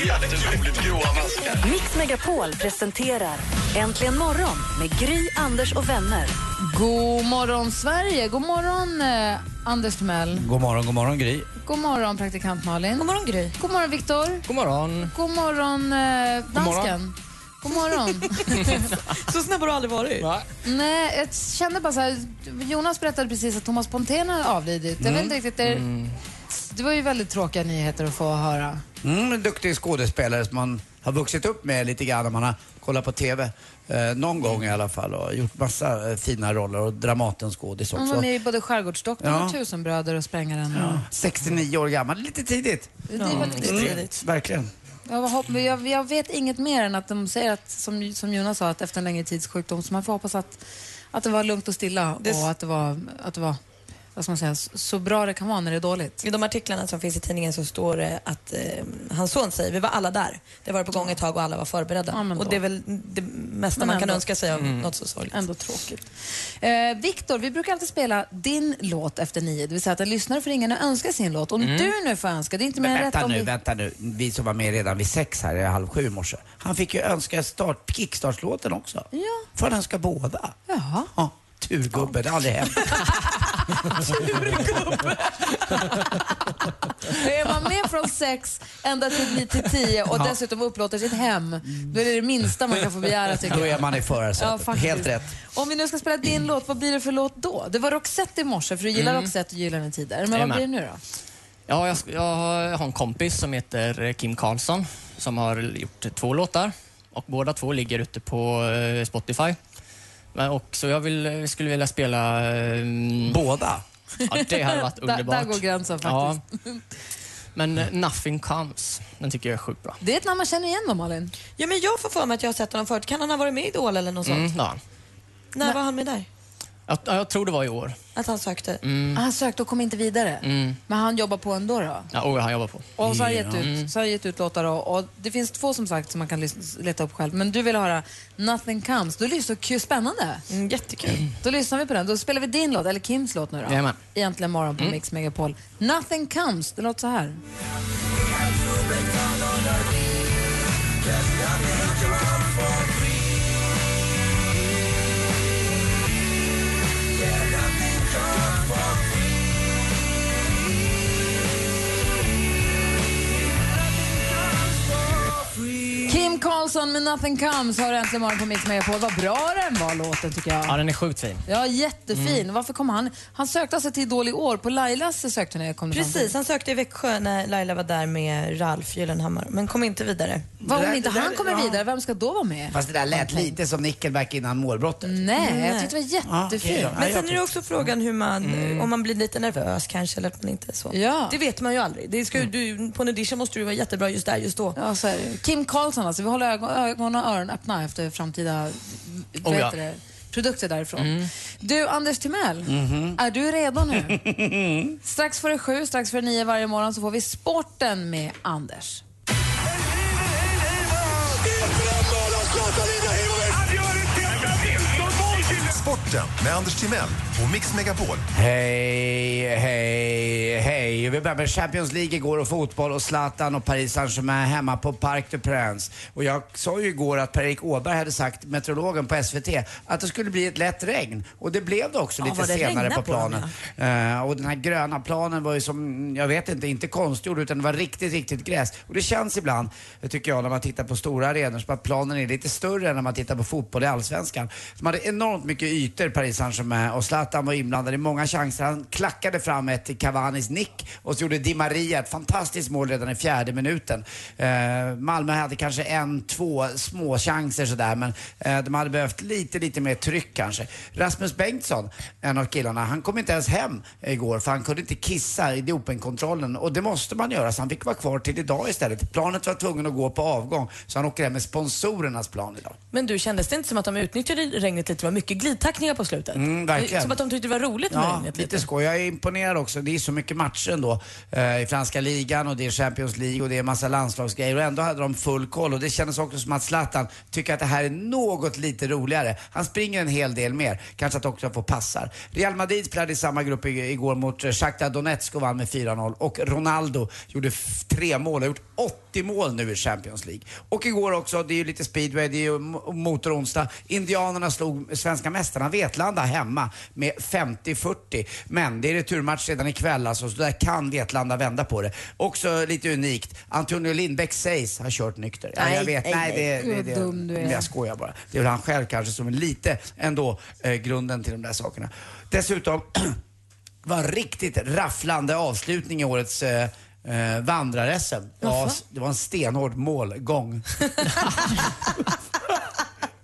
Jätteroligt gråa maskar. Mix Megapol presenterar Äntligen morgon med Gry, Anders och vänner. God morgon Sverige! God morgon eh, Anders Timell. God morgon, god morgon Gry. God morgon praktikant Malin. God morgon Gry. God morgon Viktor. God morgon. God morgon eh, dansken. God morgon. *laughs* Så snabb har du aldrig varit. Nej, jag kände bara så här, Jonas berättade precis att Thomas Pontén har avlidit. Jag vet inte riktigt, det, det var ju väldigt tråkiga nyheter att få höra. Mm, en duktig skådespelare som man har vuxit upp med lite grann när man har kollat på TV. Eh, någon gång i alla fall och gjort massa eh, fina roller och Dramatens-skådis Han också. var med i både Skärgårdsdoktorn Ja. och Tusenbröder och Sprängaren. Ja, 69 år gammal, lite tidigt. Det var lite tidigt. Verkligen. Jag, jag, jag vet inget mer än att de säger att, som, som Jonas sa, att efter en längre tids sjukdom, så man får hoppas att, att det var lugnt och stilla och att det var, att det var vad ska man säga, så- bra det kan vara när det är dåligt. I de artiklarna som finns i tidningen så står det att eh, hans son säger vi var alla där. Det var på gång ett tag och alla var förberedda. Ja, och det är väl det mesta Men man kan önska sig av Mm. något så sorgligt. Ändå tråkigt. Eh, Viktor, vi brukar alltid spela din låt efter nio, det vill säga att en lyssnare får ringa och önska sin låt. Om Mm. du nu får önska, det är inte mer rätt Vänta om nu, vi... vänta nu. Vi som var med redan vid sex här, i halv sju i morse. Han fick ju önska start, kickstartslåten också. Ja. Får han önska båda? Jaha. Ja, turgubbe, det har aldrig hänt. Är man med från sex ända till, ni- till tio och Ja. dessutom upplåter sitt hem, då är det det minsta man kan få begära tycker Då jag. är man i förarsätet. faktiskt. Helt rätt. Om vi nu ska spela din låt, vad blir det för låt då? Det var Roxette i morse, för du gillar Mm. Roxette och Gyllene Tider. Men Jajamän. vad blir det nu då? Ja, jag, jag har en kompis som heter Kim Karlsson som har gjort två låtar och båda två ligger ute på eh, Spotify. Men, och, så jag vill, skulle vilja spela... ehm, Båda? Ja, det hade varit *laughs* underbart. där går gränsen faktiskt. Ja. *laughs* Men eh, Nothing Comes, den tycker jag är sjukt bra. Det är ett namn man känner igen då, Malin. Ja, men jag får för mig att jag har sett honom förut. Kan han ha varit med i Idol eller något sånt? Mm, ja. När var han med där? Jag, ja, jag tror det var i år. Att han sökte? Mm. Ah, Han sökte och kom inte vidare. Mm. Men han jobbar på ändå då? Ja, oh, han jobbar på. Och så har han gett Ja. ut, så har han gett ut låtar då, och det finns två som sagt som man kan lys- leta upp själv. Men du vill höra Nothing Comes. Då lyssnar kul, spännande. Mm, jättekul. Då lyssnar vi på den. Då spelar vi din låt, eller Kims låt nu då. Jajamän. Egentligen morgon på Mm. Mix Megapol. Nothing Comes, det låter så här. Kim Karlsson med Nothing Comes har äntligen morgon på Mix Megapol. Vad bra den var låten tycker jag. Ja, den är sjukt fin. Ja, jättefin. Mm. Varför kom han? Han sökte sig till Idol i år. På Lailas sökte han kom. Precis, han sökte i Växjö när Laila var där med Ralf Gyllenhammar, men kom inte vidare. Vad om inte han kommer ja. vidare, vem ska då vara med? Fast det där lät lite som Nickelback innan målbrottet. Nej, jag tyckte det var jättefint. okej då. Men sen är det också frågan hur man, Mm. om man blir lite nervös kanske eller att man inte är så. Ja. Det vet man ju aldrig. Det ska, ju- du, på en audition måste du vara jättebra just där, just då. Ja, så är det. Kim Karlsson alltså, vi håller ögon, ögon och öron öppna efter framtida Oh, ja. produkter därifrån. Mm. Du, Anders Timell, Mhm. är du redo nu? *laughs* strax före sju, strax före nio varje morgon så får vi sporten med Anders. Sporten med Anders Timell och Mix Megapol. Hej, hej, hej. Vi börjar med Champions League igår och fotboll och Zlatan och Paris Saint-Germain hemma på Parc des Princes. Och jag sa ju igår att Per-Erik Åberg hade sagt, meteorologen på SVT, att det skulle bli ett lätt regn. Och det blev det också Ja, lite det senare på på dem, planen. Eh, och den här gröna planen var ju som, jag vet inte, inte konstgjord utan det var riktigt, riktigt gräs. Och det känns ibland, tycker jag, när man tittar på stora arenor, som att planen är lite större än när man tittar på fotboll i Allsvenskan. De hade enormt mycket ytor, Paris Saint-Germain, och Zlatan var inblandad i många chanser. Han klackade fram ett till Cavanis nick och så gjorde Di Maria ett fantastiskt mål redan i fjärde minuten. Eh, Malmö hade kanske en, två små chanser sådär, men eh, de hade behövt lite, lite mer tryck kanske. Rasmus Bengtsson, en av killarna, han kom inte ens hem igår för han kunde inte kissa i dopingkontrollen och det måste man göra så han fick vara kvar till idag istället. Planet var tvungen att gå på avgång så han åker hem med sponsorernas plan idag. Men du, kändes det inte som att de utnyttjade regnet lite? Det var mycket glidtackningar på slutet. Mm, verkligen. Som att de tyckte det var roligt med Ja, lite lite. skoj. Jag är imponerad också. Det är så mycket matcher ändå eh, i franska ligan och det är Champions League och det är massa landslagsgrejer och ändå hade de full koll och det kändes också som att Zlatan tycker att det här är något lite roligare. Han springer en hel del mer. Kanske att också få passar. Real Madrid spelade i samma grupp igår mot eh, Shakhtar Donetsk och vann med 4-0 och Ronaldo gjorde tre mål har gjort 80 mål nu i Champions League. Och igår också, det är ju lite speedway, det är ju mo- motoronsdag. Indianerna slog svenska mästarna Vetlanda hemma med 50-40. Men det är returmatch redan ikväll alltså, så där kan Vetlanda vända på det. Också lite unikt, Antonio Lindbäck sägs ha kört nykter. Ja, Nej, jag vet, nej, nej, det, det, det, dum du är. Jag skojar bara. Det är väl han själv kanske som är lite ändå eh, grunden till de där sakerna. Dessutom *clears throat* var riktigt rafflande avslutning i årets eh, eh, vandrar-SM. Ja, det var en stenhård målgång. *laughs* *laughs*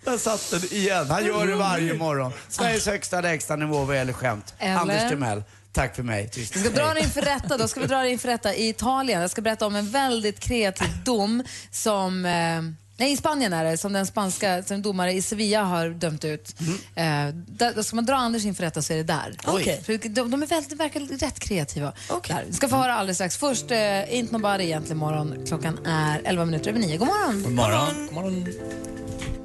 Där satt den igen. Han gör det varje morgon. Sveriges högsta lägsta nivå vad gäller skämt. Eller? Anders Timell, tack för mig. Vi ska dra det inför rätta. Då ska vi dra det inför rätta i Italien. Jag ska berätta om en väldigt kreativ dom som eh, Nej, i Spanien är det, som den spanska som domare i Sevilla har dömt ut. Eh, där, då ska man dra Anders inför rätta så är det där. Okej. För de, de är väldigt, verkar rätt kreativa. Där. Vi ska få höra alldeles strax. Först, eh, Ain't Nobody egentligen morgon. Klockan är 11 minuter över 9. God morgon! God morgon. God morgon. Loves me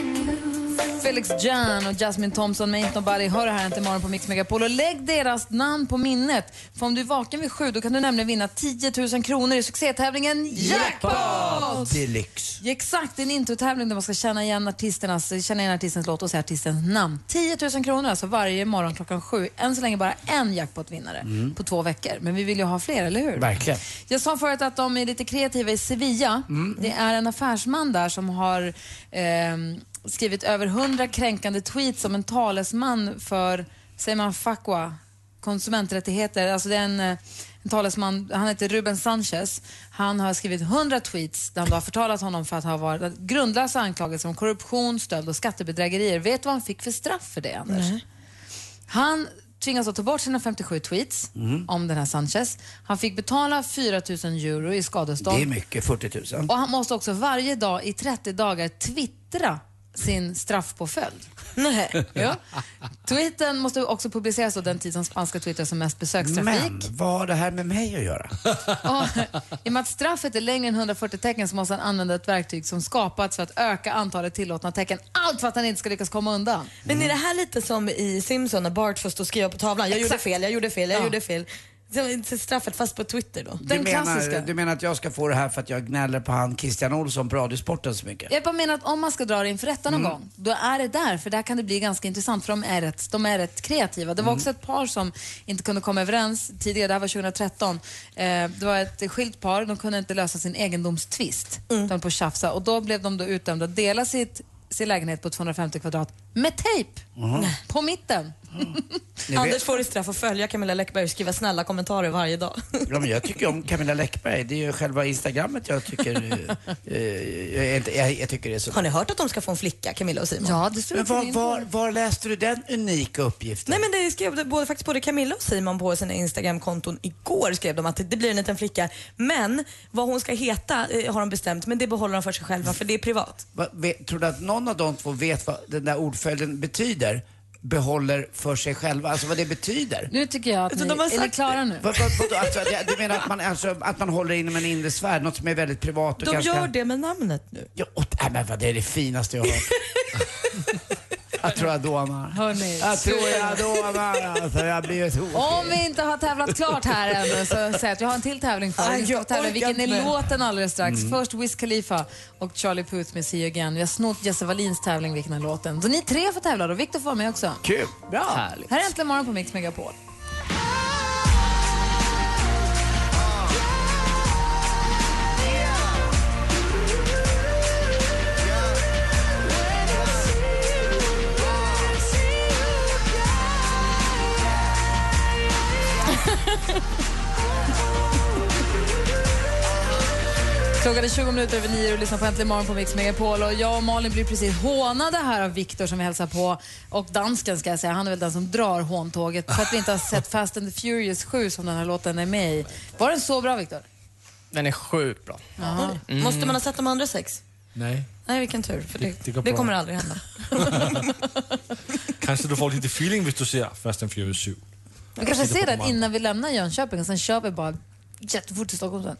Felix Jan och Jasmine Thompson med Ain't Nobody hör det här inte imorgon på Mix Megapol. Och lägg deras namn på minnet. För om du är vaken vid sju då kan du nämligen vinna 10 000 kronor i succétävlingen Jackpot! Deluxe. Exakt, det är en introtävling där man ska känna igen, artisternas, känna igen artistens låt och säga artistens namn. 10 000 kronor alltså varje morgon klockan sju. Än så länge bara en jackpot-vinnare Mm. på två veckor. Men vi vill ju ha fler, eller hur? Verkligen. Jag sa förut att de är lite kreativa i Sevilla. Mm. Det är en affärsman där som har ehm, skrivit över hundra kränkande tweets som en talesman för, säger man fakwa? konsumenträttigheter. Alltså det är en, eh, en talesman, han heter Ruben Sanchez. Han har skrivit 100 tweets där han då har förtalat honom för att ha varit grundlösa anklagelser om korruption, stöld och skattebedrägerier. Vet du vad han fick för straff för det, Anders? Nej. Han tvingas att ta bort sina 57 tweets Mm. om den här Sanchez. Han fick betala 4 000 euro i skadestånd. Det är mycket, 40 000. Och han måste också varje dag i 30 dagar twittra sin straffpåföljd. Nej. Ja. Twittern måste också publiceras då den tid som spanska Twitter som mest besökstrafik. Men vad har det här med mig att göra? Och, I och med att straffet är längre än 140 tecken så måste han använda ett verktyg som skapats för att öka antalet tillåtna tecken. Allt för att han inte ska lyckas komma undan. Men är det här lite som i Simpson när Bart får stå och skriva på tavlan? Jag gjorde Exakt. fel, jag gjorde fel, jag Ja. gjorde fel. Straffet fast på Twitter då? Du menar, du menar att jag ska få det här för att jag gnäller på han Christian Olsson på Radiosporten så mycket? Jag bara menar att om man ska dra det inför rätta någon Mm. gång, då är det där. För där kan det bli ganska intressant, för de är rätt, de är rätt kreativa. Det var Mm. också ett par som inte kunde komma överens tidigare, det här var 2013. Eh, det var ett skilt par, de kunde inte lösa sin egendomstvist. De höll på att tjafsa och då blev de då utdömda att dela sitt, sin lägenhet på 250 kvadrat med tejp Mhm. på mitten. Anders får i straff att följa Camilla Läckberg och skriva snälla kommentarer varje dag. Ja, men jag tycker om Camilla Läckberg. Det är ju själva Instagrammet jag tycker, eh, eh, jag, inte- jag, jag tycker det är så... Har ni hört att de ska få en flicka, Camilla och Simon? Ja, det står Men var, var, var läste du den unika uppgiften? Nej men det skrev både, faktiskt både Camilla och Simon på sina Instagramkonton igår skrev de att det, det blir en liten flicka. Men vad hon ska heta eh, har de bestämt men det behåller de för sig själva för det är privat. Va, vet, tror du att någon av de två vet vad den där ordföljden betyder? Behåller för sig själva, alltså vad det betyder? Nu tycker jag att ni, de har är ni klara nu? Vad, vad, vadå? alltså, det- du menar att man, alltså, att man håller inom en inre sfär, något som är väldigt privat och De ganska... gör det med namnet nu. Ja, och, nej, men vad, det är det finaste jag har hört. *laughs* jag tror jag dånar. Jag tror jag dånar alltså, jag blir tokig. Om vi inte har tävlat klart här ännu så säger jag att jag har en till tävling er. Aj, Vi ska tävla vilken är låten alldeles strax. Mm. Först Wiz Khalifa och Charlie Puth med See You Again. Vi har snott Jesse Wallins tävling Vilken är låten. Så ni tre får tävla och Viktor får vara med också. Kul, bra. Här är Äntligen morgon på Mix Megapol. Klockan är 20 minuter över nio och lyssnar på Äntligen morgon på Mix Megapol. Och jag och Malin blir precis hånade här av Viktor som vi hälsar på. Och dansken ska jag säga, han är väl den som drar håntåget för att vi inte har sett Fast and the Furious 7 som den här låten är med i. Var den så bra Viktor? Den är sjukt bra. Mm. Måste man ha sett de andra sex? Nej. Nej, vilken tur. För det, Det- kommer aldrig hända. *laughs* Kanske du får lite feeling hvis du ser Fast and Furious 7. Vi kanske ser den innan vi lämnar Jönköping och sen kör vi bara jättefort till Stockholm sen.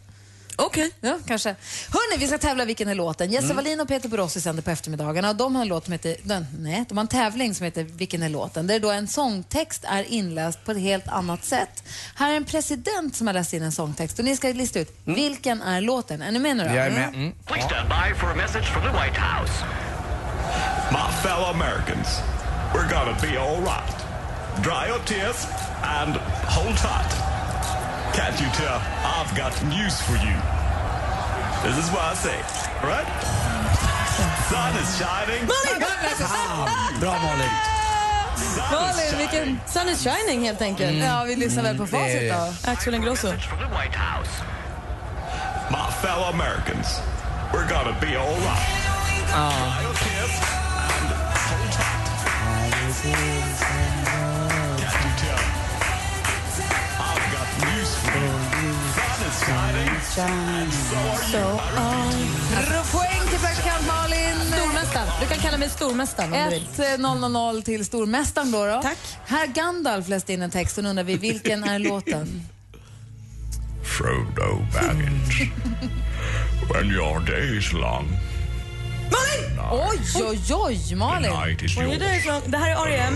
Okej. Ja, kanske. Hörni, vi ska tävla Vilken är låten? Jesse Mm. Wallin och Peter Borossi sänder på eftermiddagarna. Och de har en låt som heter, nej, de har en tävling som heter Vilken är låten? Där då en sångtext är inläst på ett helt annat sätt. Här är en president som har läst in en sångtext och ni ska lista ut vilken är låten. Är ni med nu då? Jag är med. Mm. Please stand by for a message from the White House. My fellow Americans, we're gonna be all right. Dry your tears and hold tight. Can't you tell I've got news for you? This is what I say, right? Sun is shining. Bra Malin. Malin, vilken... Sun is shining helt enkelt. Mm. Ja, vi lyssnar väl på facit då. Axel Ingrosso. From the White House. My fellow Americans, we're gonna be all right. Dry your hold tight. So are. Poäng till praktikant Malin. Stormästaren. Du kan kalla mig stormästaren om du vill. 1-0-0 till stormästaren då. då. Tack. Här Gandalf läste in en text och undrar vi vilken är *laughs* låten? Frodo Baggins. when your day is long, Oj, oj, oj, Malin. Oj, det, är det här är R.E.M.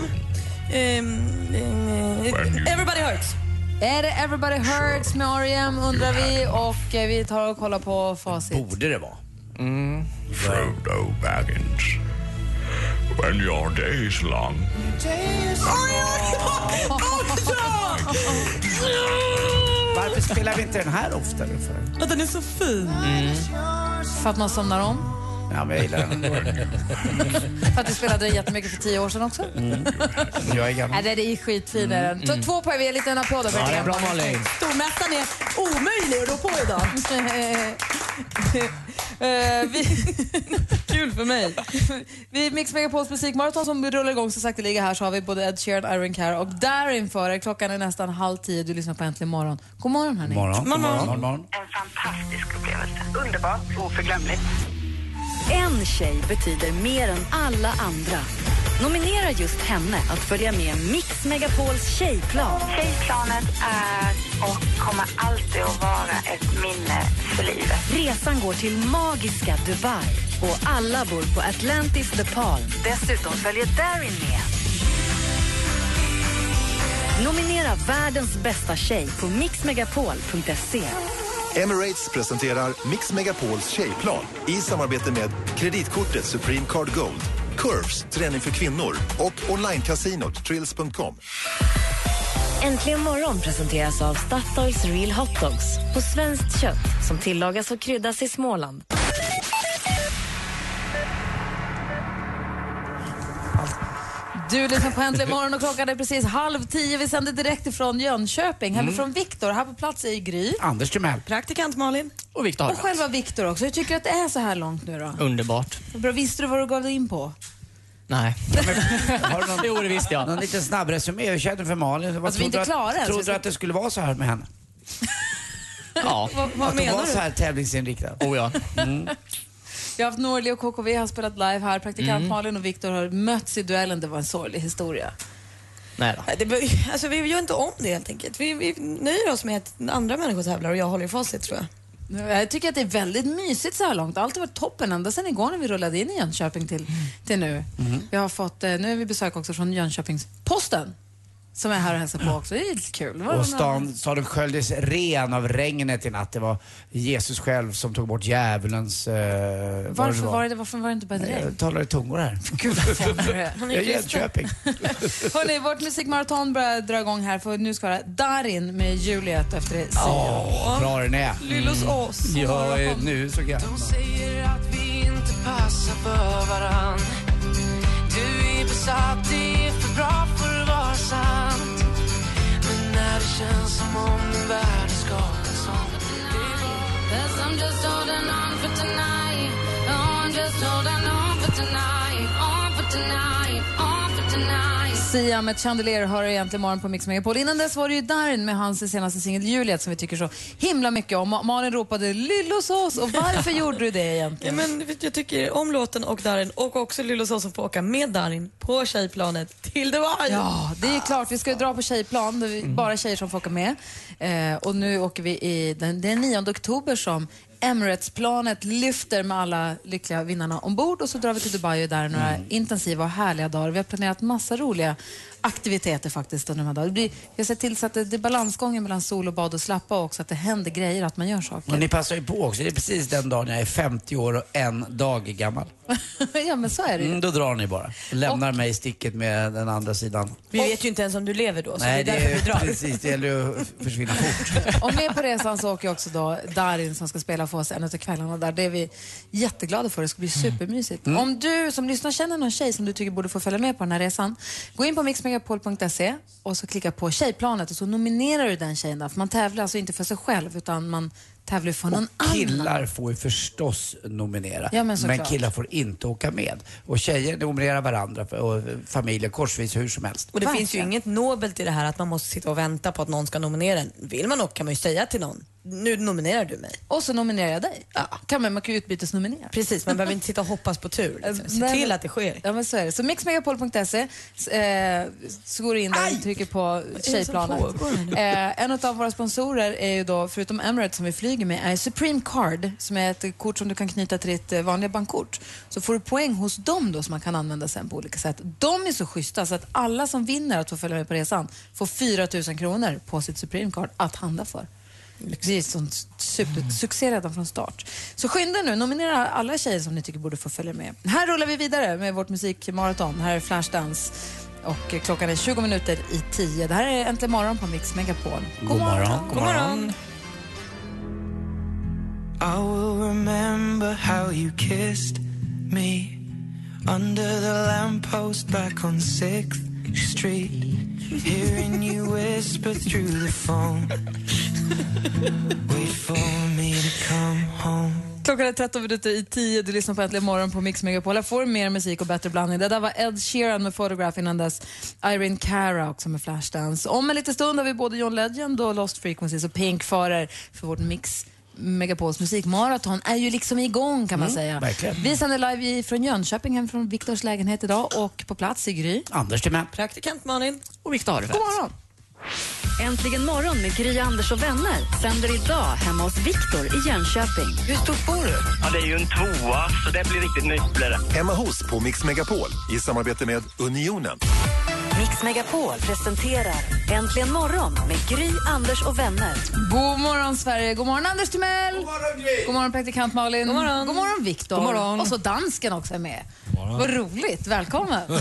Ehm, eh, Everybody hurts. Är det Everybody Hurts med R.E.M. undrar vi och eh, vi tar och kollar på facit. Borde det vara. Frodo Baggins. When your day is long, Varför spelar vi inte den här oftare för? Den är så fin. För att man somnar om. Ja, men jag gillar den. *laughs* För att du spelade den jättemycket för tio år sedan också. Jag är gammal. Nej, det är skitfin är den. Så Två poäng, vi ger en liten applåd. Ja, det är bra, Malin. Stormästaren är omöjlig att rå på idag. *laughs* Eh, vi, *laughs* Kul för mig. vi Mix Megapols musikmaraton som rullar igång så sakteliga här så har vi både Ed Sheeran, Iron Care och Darin er. Klockan är nästan halv tio. Du lyssnar på Äntligen morgon. God morgon hörni. Morgon, god morgon, god morgon. En fantastisk upplevelse. Underbart, oförglömligt. En tjej betyder mer än alla andra. Nominera just henne att följa med Mix Megapols tjejplan. Tjejplanet är och kommer alltid att vara ett minne för livet. Resan går till magiska Dubai och alla bor på Atlantis The Palm. Dessutom följer Darin med. Nominera världens bästa tjej på mixmegapol.se. Emirates presenterar Mix Megapols tjejplan i samarbete med kreditkortet Supreme Card Gold, Curves, träning för kvinnor och onlinekasinot Trills.com. Äntligen morgon presenteras av Statoils Real Hot Dogs på svenskt kött som tillagas och kryddas i Småland. Du lyssnar på Äntligen morgon och klockan är precis halv tio. Vi sänder direkt ifrån Jönköping. Här är vi Mm. från Viktor. Här på plats är Gry. Anders Timell. Praktikant Malin. Och Viktor Och själva Viktor också. Hur tycker du att det är så här långt nu då? Underbart. Bra, visste du vad du gav dig in på? Nej. *laughs* Har du någon, jo, det visste jag. Någon liten snabb resumé. Hur känner du för Malin? Vad Alltså, vi är trodde inte du klara att, än, Trodde du att det skulle vara så här med henne? Ja. Vad, vad att hon var du? så här tävlingsinriktad? Oh ja. Mm. Vi har haft Norli och KKV har spelat live här. Praktikant Mm. Malin och Viktor har mötts i duellen. Det var en sorglig historia. Nej då. Det, alltså, vi gör inte om det helt enkelt. Vi, vi nöjer oss med att andra människor tävlar och jag håller i facit tror jag. Jag tycker att det är väldigt mysigt så här långt. Allt har varit toppen ända sedan igår när vi rullade in i Jönköping till, till nu. Vi har fått, eh, nu är vi besök också från Jönköpings Posten som är här och hälsar på också. Det är lite kul. Det var Och stan, staden sköljdes ren av regnet i natt. Det var Jesus själv som tog bort djävulens... Eh, vad Varför det var det, varför var det inte bara ett regn? Jag talar i tungor här. *laughs* Gud, Han jag är Jönköping. *laughs* Hörrni, vårt musikmaraton börjar dra igång här för nu ska det Darin med Juliet efter det. Åh, bra den är. Lyllos ås. Jag är nu så gammal. säger att vi inte passar för varann du är besatt, det är för bra för att vara sant Men när det känns som om en värld är skapad som Cause I'm just holding on for tonight. Oh, I'm just holding on for tonight. On for tonight. On for tonight. Sia med Chandelier hör egentligen morgon på Mix Megapol. Innan dess var det ju Darin med hans senaste singel Juliet som vi tycker så himla mycket om. Ma- Malin ropade Lyllosås och varför *laughs* gjorde du det Ja, egentligen? men, vet du, jag tycker om låten och Darin och också Lyllos ås som får åka med Darin på tjejplanet till Dubai. Ja, det är klart. Vi ska ju dra på tjejplan. Det är bara tjejer som får åka med. Eh, och nu åker vi i den, den 9 oktober som Emirates-planet lyfter med alla lyckliga vinnarna ombord och så drar vi till Dubai och där är några intensiva och härliga dagar. Vi har planerat massa roliga aktiviteter faktiskt under de här dagarna. Har sett till så att det, det är balansgången mellan sol och bad och slappa också, att det händer grejer, att man gör saker. Men ni passar ju på också. Det är precis den dagen jag är 50 år och en dag gammal. *laughs* ja, men så är det ju. Mm, då drar ni bara. Lämnar mig i sticket med den andra sidan. Vi vet ju inte ens om du lever då, så Nej, det är det därför vi är drar. precis. Det gäller ju att försvinna fort. *laughs* Och med på resan så åker också då Darin som ska spela för oss en av kvällarna där. Det är vi jätteglada för. Det ska bli supermysigt. Mm. Om du som lyssnar känner någon tjej som du tycker borde få följa med på den här resan, gå in på mixmegapol.se och så klicka på tjejplanet och så nominerar du den tjejen där. För man tävlar alltså inte för sig själv utan man tävlar för någon annan. Killar får ju förstås nominera, Ja, men såklart. killar får inte åka med. Och tjejer nominerar varandra för- och familjer korsvis hur som helst. Och det finns ju inget nobelt i det här att man måste sitta och vänta på att någon ska nominera en. Vill man åka kan man ju säga till någon, nu nominerar du mig. Och så nominerar jag dig. Ja. Kan man, man kan ju utbytesnominera. Precis, man behöver inte sitta och hoppas på tur. Liksom. *laughs* Se till att det sker. Ja, men så är det. Så mixmegapol.se eh, så går du in där och trycker på tjejplanet. Eh, en av våra sponsorer är ju då, förutom Emirates som vi flyger med, är Supreme Card som är ett kort som du kan knyta till ditt eh, vanliga bankkort. Så får du poäng hos dem då som man kan använda sen på olika sätt. De är så schyssta så att alla som vinner att få följa med på resan får 4 000 kronor på sitt Supreme Card att handla för. Det är sånt supersuccé redan från start. Så skynda nu, nominera alla tjejer som ni tycker borde få följa med. Här rullar vi vidare med vårt musikmaraton. Här är Flashdance och klockan är 20 minuter i 10. Det här är Äntligen morgon på Mix Megapol. God, morgon. God morgon. I will remember how you kissed me under the lamppost back on 6th Street. Hearing you whisper through the phone. *laughs* Wait for me to come home. Klockan är 13 minuter i 10. Du lyssnar på Äntligen morgon på Mix Megapol. Jag får mer musik och bättre blandning. Det där var Ed Sheeran med Photograph innan dess. Irene Cara också med Flashdance. Om en liten stund har vi både John Legend och Lost Frequencies och Pink för er för vårt Mix Megapols musikmaraton är ju liksom igång kan man Mm, säga. verkligen. Vi sänder live från Jönköping, hem från Viktors lägenhet idag och på plats i Gry. Anders Timell. Praktikant Malin. Och Viktor God morgon. Äntligen morgon med Gry, Anders och vänner sänder idag hemma hos Viktor i Jönköping. Hur stort bor du? Ja, det är ju en tvåa, så det blir riktigt det. Hemma hos på Mix Megapol i samarbete med Unionen. Mix Megapol presenterar Äntligen morgon med Gry, Anders och vänner. God morgon Sverige, god morgon Anders Timell. God morgon Gry. God morgon praktikant Malin. God morgon, god morgon Viktor. God morgon. Och så dansken också är med. Vad roligt, välkommen. *laughs*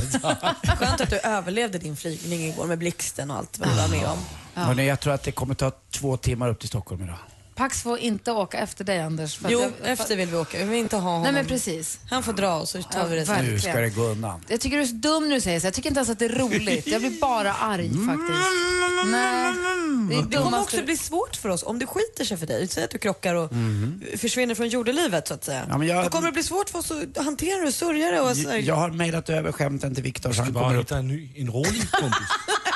Skönt att du överlevde din flygning igår med blixten och allt vad du var med om. Hörrni, jag tror att det kommer ta två timmar upp till Stockholm idag. Pax får inte åka efter dig Anders. för att Jo, jag- efter vill vi åka. Vi vill inte ha honom. Nej men precis. Han får dra och så tar vi det sen. Nu ska det gå undan. Jag tycker du är så dum när du säger så. Jag tycker inte ens att det är roligt. Jag blir bara arg faktiskt. Nej, det är Det kommer dummaste. också bli svårt för oss om det skiter sig för dig. Säg att du krockar och försvinner från jordelivet så att säga. Ja, men jag- Då kommer det bli svårt för oss att hantera det och sörja det. Och så här, Jag har mejlat över skämten till Viktor så han Bara kommer upp. hitta en ny, en rolig kompis. *laughs*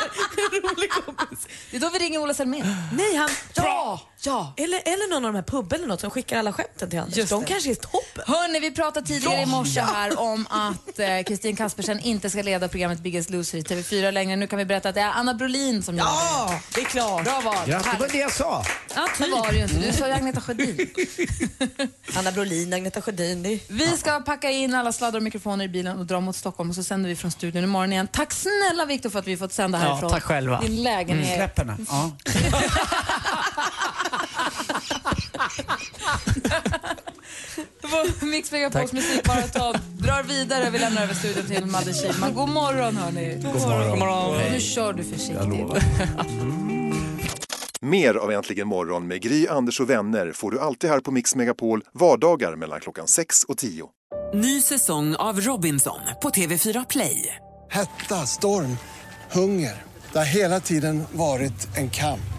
Det är då vi ringer Ola Selmén. Nej, han... Ja! Ja. Eller, eller någon av de här pubben eller något som skickar alla skämten till Anders. Just de det. kanske är toppen. Hörni, vi pratade tidigare i morse här om att eh, Kristin Kaspersen inte ska leda programmet Biggest Loser i TV4 längre. Nu kan vi berätta att det är Anna Brolin som gör det. Ja, det är klart. Bra val. Grattis, det var det jag sa. Ja, det var det ju inte. Du sa ju Agneta Sjödin. *laughs* Anna Brolin, Agneta Sjödin. Vi ska packa in alla sladdar och mikrofoner i bilen och dra mot Stockholm och så sänder vi från studion imorgon igen. Tack snälla Viktor för att vi fått sända Ja, härifrån. tack själva. Din lägenhet. Henne. Ja. *laughs* Vår Mix Megapols musikmaraton drar vidare. Vi lämnar över studion till Madde Kihlman. God morgon hörni. God morgon. God morgon. Nu kör du försiktigt. *laughs* Mer av Äntligen morgon med Gry, Anders och vänner får du alltid här på Mix Megapol vardagar mellan klockan 6 och 10. Ny säsong av Robinson på TV4 Play. Hetta, storm, hunger. Det har hela tiden varit en kamp.